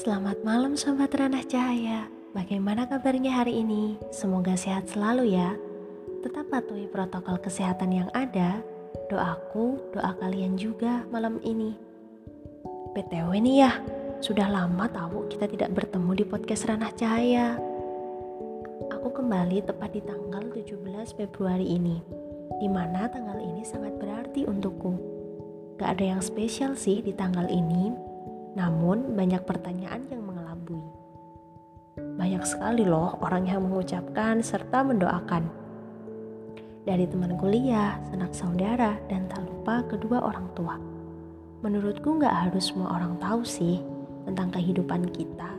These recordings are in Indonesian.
Selamat malam Sobat Ranah Cahaya. Bagaimana kabarnya hari ini? Semoga sehat selalu ya. Tetap patuhi protokol kesehatan yang ada. Doaku, doa kalian juga malam ini. PTW nih ya Sudah lama tahu kita tidak bertemu di podcast Ranah Cahaya. Aku kembali tepat di tanggal 17 Februari ini Di mana tanggal ini sangat berarti untukku. Gak ada yang spesial sih di tanggal ini namun banyak pertanyaan yang mengelabui. Banyak sekali loh orang yang mengucapkan serta mendoakan. Dari teman kuliah, sanak saudara, dan tak lupa kedua orang tua. Menurutku nggak harus semua orang tahu sih tentang kehidupan kita.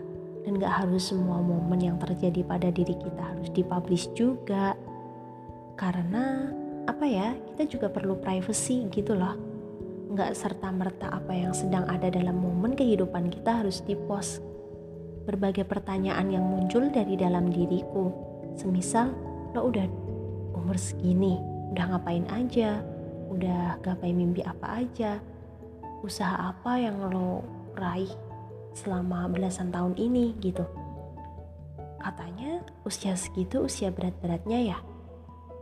Dan gak harus semua momen yang terjadi pada diri kita harus dipublish juga. Karena apa ya, kita juga perlu privacy gitu loh nggak serta-merta apa yang sedang ada dalam momen kehidupan kita harus dipost. Berbagai pertanyaan yang muncul dari dalam diriku, semisal lo udah umur segini, udah ngapain aja, udah gapai mimpi apa aja, usaha apa yang lo raih selama belasan tahun ini gitu. Katanya usia segitu usia berat-beratnya ya.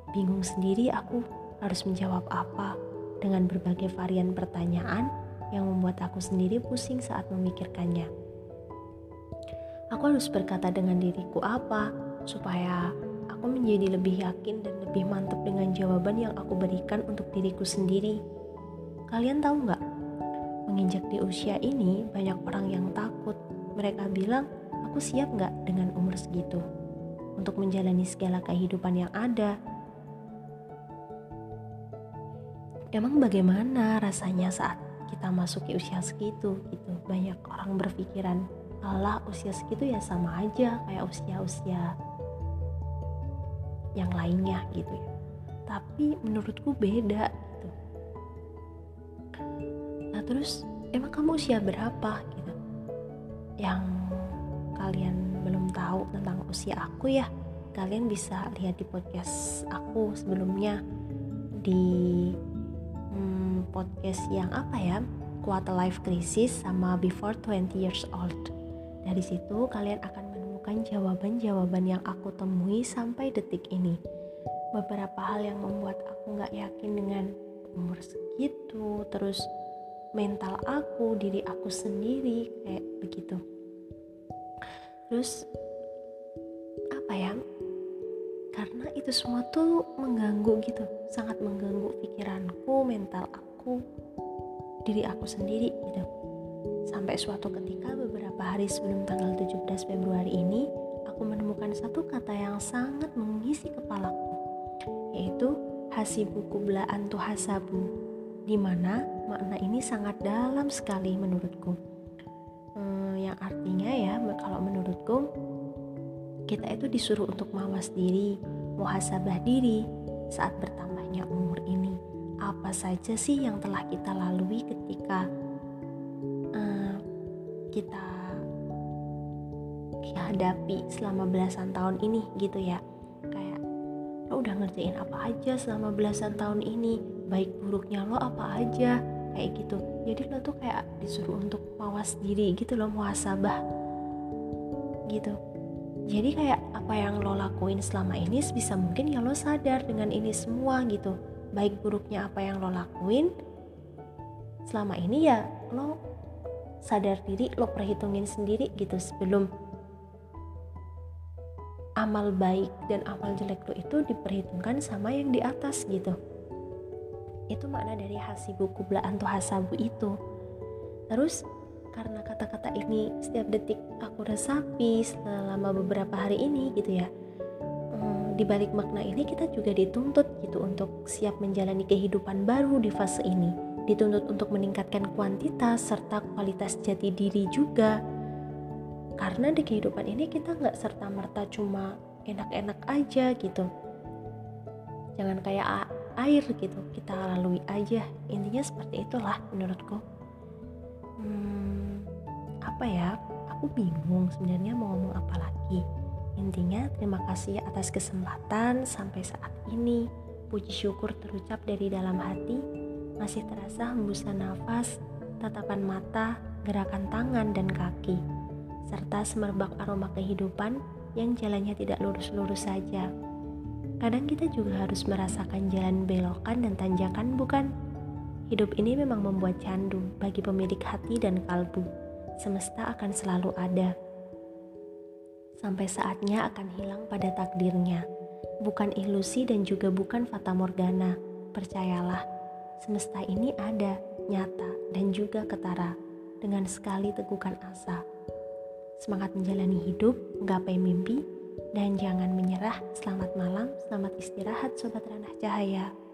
Bingung sendiri aku harus menjawab apa dengan berbagai varian pertanyaan yang membuat aku sendiri pusing saat memikirkannya. Aku harus berkata dengan diriku apa supaya aku menjadi lebih yakin dan lebih mantap dengan jawaban yang aku berikan untuk diriku sendiri. Kalian tahu nggak? Menginjak di usia ini banyak orang yang takut. Mereka bilang, aku siap nggak dengan umur segitu untuk menjalani segala kehidupan yang ada, emang bagaimana rasanya saat kita masuk ke usia segitu gitu? Banyak orang berpikiran Allah usia segitu ya sama aja kayak usia-usia yang lainnya gitu ya. Tapi menurutku beda gitu. Nah terus emang kamu usia berapa gitu? Yang kalian belum tahu tentang usia aku ya kalian bisa lihat di podcast aku sebelumnya di hmm, podcast yang apa ya? Quarter Life Crisis sama Before 20 Years Old. Dari situ kalian akan menemukan jawaban-jawaban yang aku temui sampai detik ini. Beberapa hal yang membuat aku nggak yakin dengan umur segitu terus mental aku diri aku sendiri kayak begitu. Terus apa ya itu semua tuh mengganggu gitu. Sangat mengganggu pikiranku mental aku diri aku sendiri gitu. Sampai suatu ketika beberapa hari sebelum tanggal 17 Februari ini aku menemukan satu kata yang sangat mengisi kepalaku yaitu hasibu kubla antu hasabu di mana makna ini sangat dalam sekali menurutku. Hmm, yang artinya ya kalau menurutku kita itu disuruh untuk mawas diri, muhasabah diri saat bertambahnya umur ini. Apa saja sih yang telah kita lalui ketika uh, kita hadapi selama belasan tahun ini gitu ya? Kayak lo udah ngerjain apa aja selama belasan tahun ini? Baik buruknya lo apa aja? Kayak gitu. Jadi lo tuh kayak disuruh untuk mawas diri gitu loh muhasabah gitu jadi kayak apa yang lo lakuin selama ini bisa mungkin ya lo sadar dengan ini semua gitu. Baik buruknya apa yang lo lakuin selama ini ya lo sadar diri lo perhitungin sendiri gitu sebelum amal baik dan amal jelek lo itu diperhitungkan sama yang di atas gitu. Itu makna dari hasibu kublaan tuh hasabu itu. Terus karena kata-kata ini setiap detik aku resapi selama beberapa hari ini gitu ya. Hmm, di balik makna ini kita juga dituntut gitu untuk siap menjalani kehidupan baru di fase ini. Dituntut untuk meningkatkan kuantitas serta kualitas jati diri juga. Karena di kehidupan ini kita nggak serta merta cuma enak-enak aja gitu. Jangan kayak air gitu. Kita lalui aja. Intinya seperti itulah menurutku hmm, apa ya aku bingung sebenarnya mau ngomong apa lagi intinya terima kasih atas kesempatan sampai saat ini puji syukur terucap dari dalam hati masih terasa hembusan nafas tatapan mata gerakan tangan dan kaki serta semerbak aroma kehidupan yang jalannya tidak lurus-lurus saja. Kadang kita juga harus merasakan jalan belokan dan tanjakan, bukan? Hidup ini memang membuat candu bagi pemilik hati dan kalbu. Semesta akan selalu ada. Sampai saatnya akan hilang pada takdirnya. Bukan ilusi dan juga bukan fata morgana. Percayalah, semesta ini ada, nyata, dan juga ketara. Dengan sekali tegukan asa. Semangat menjalani hidup, menggapai mimpi, dan jangan menyerah. Selamat malam, selamat istirahat Sobat Ranah Cahaya.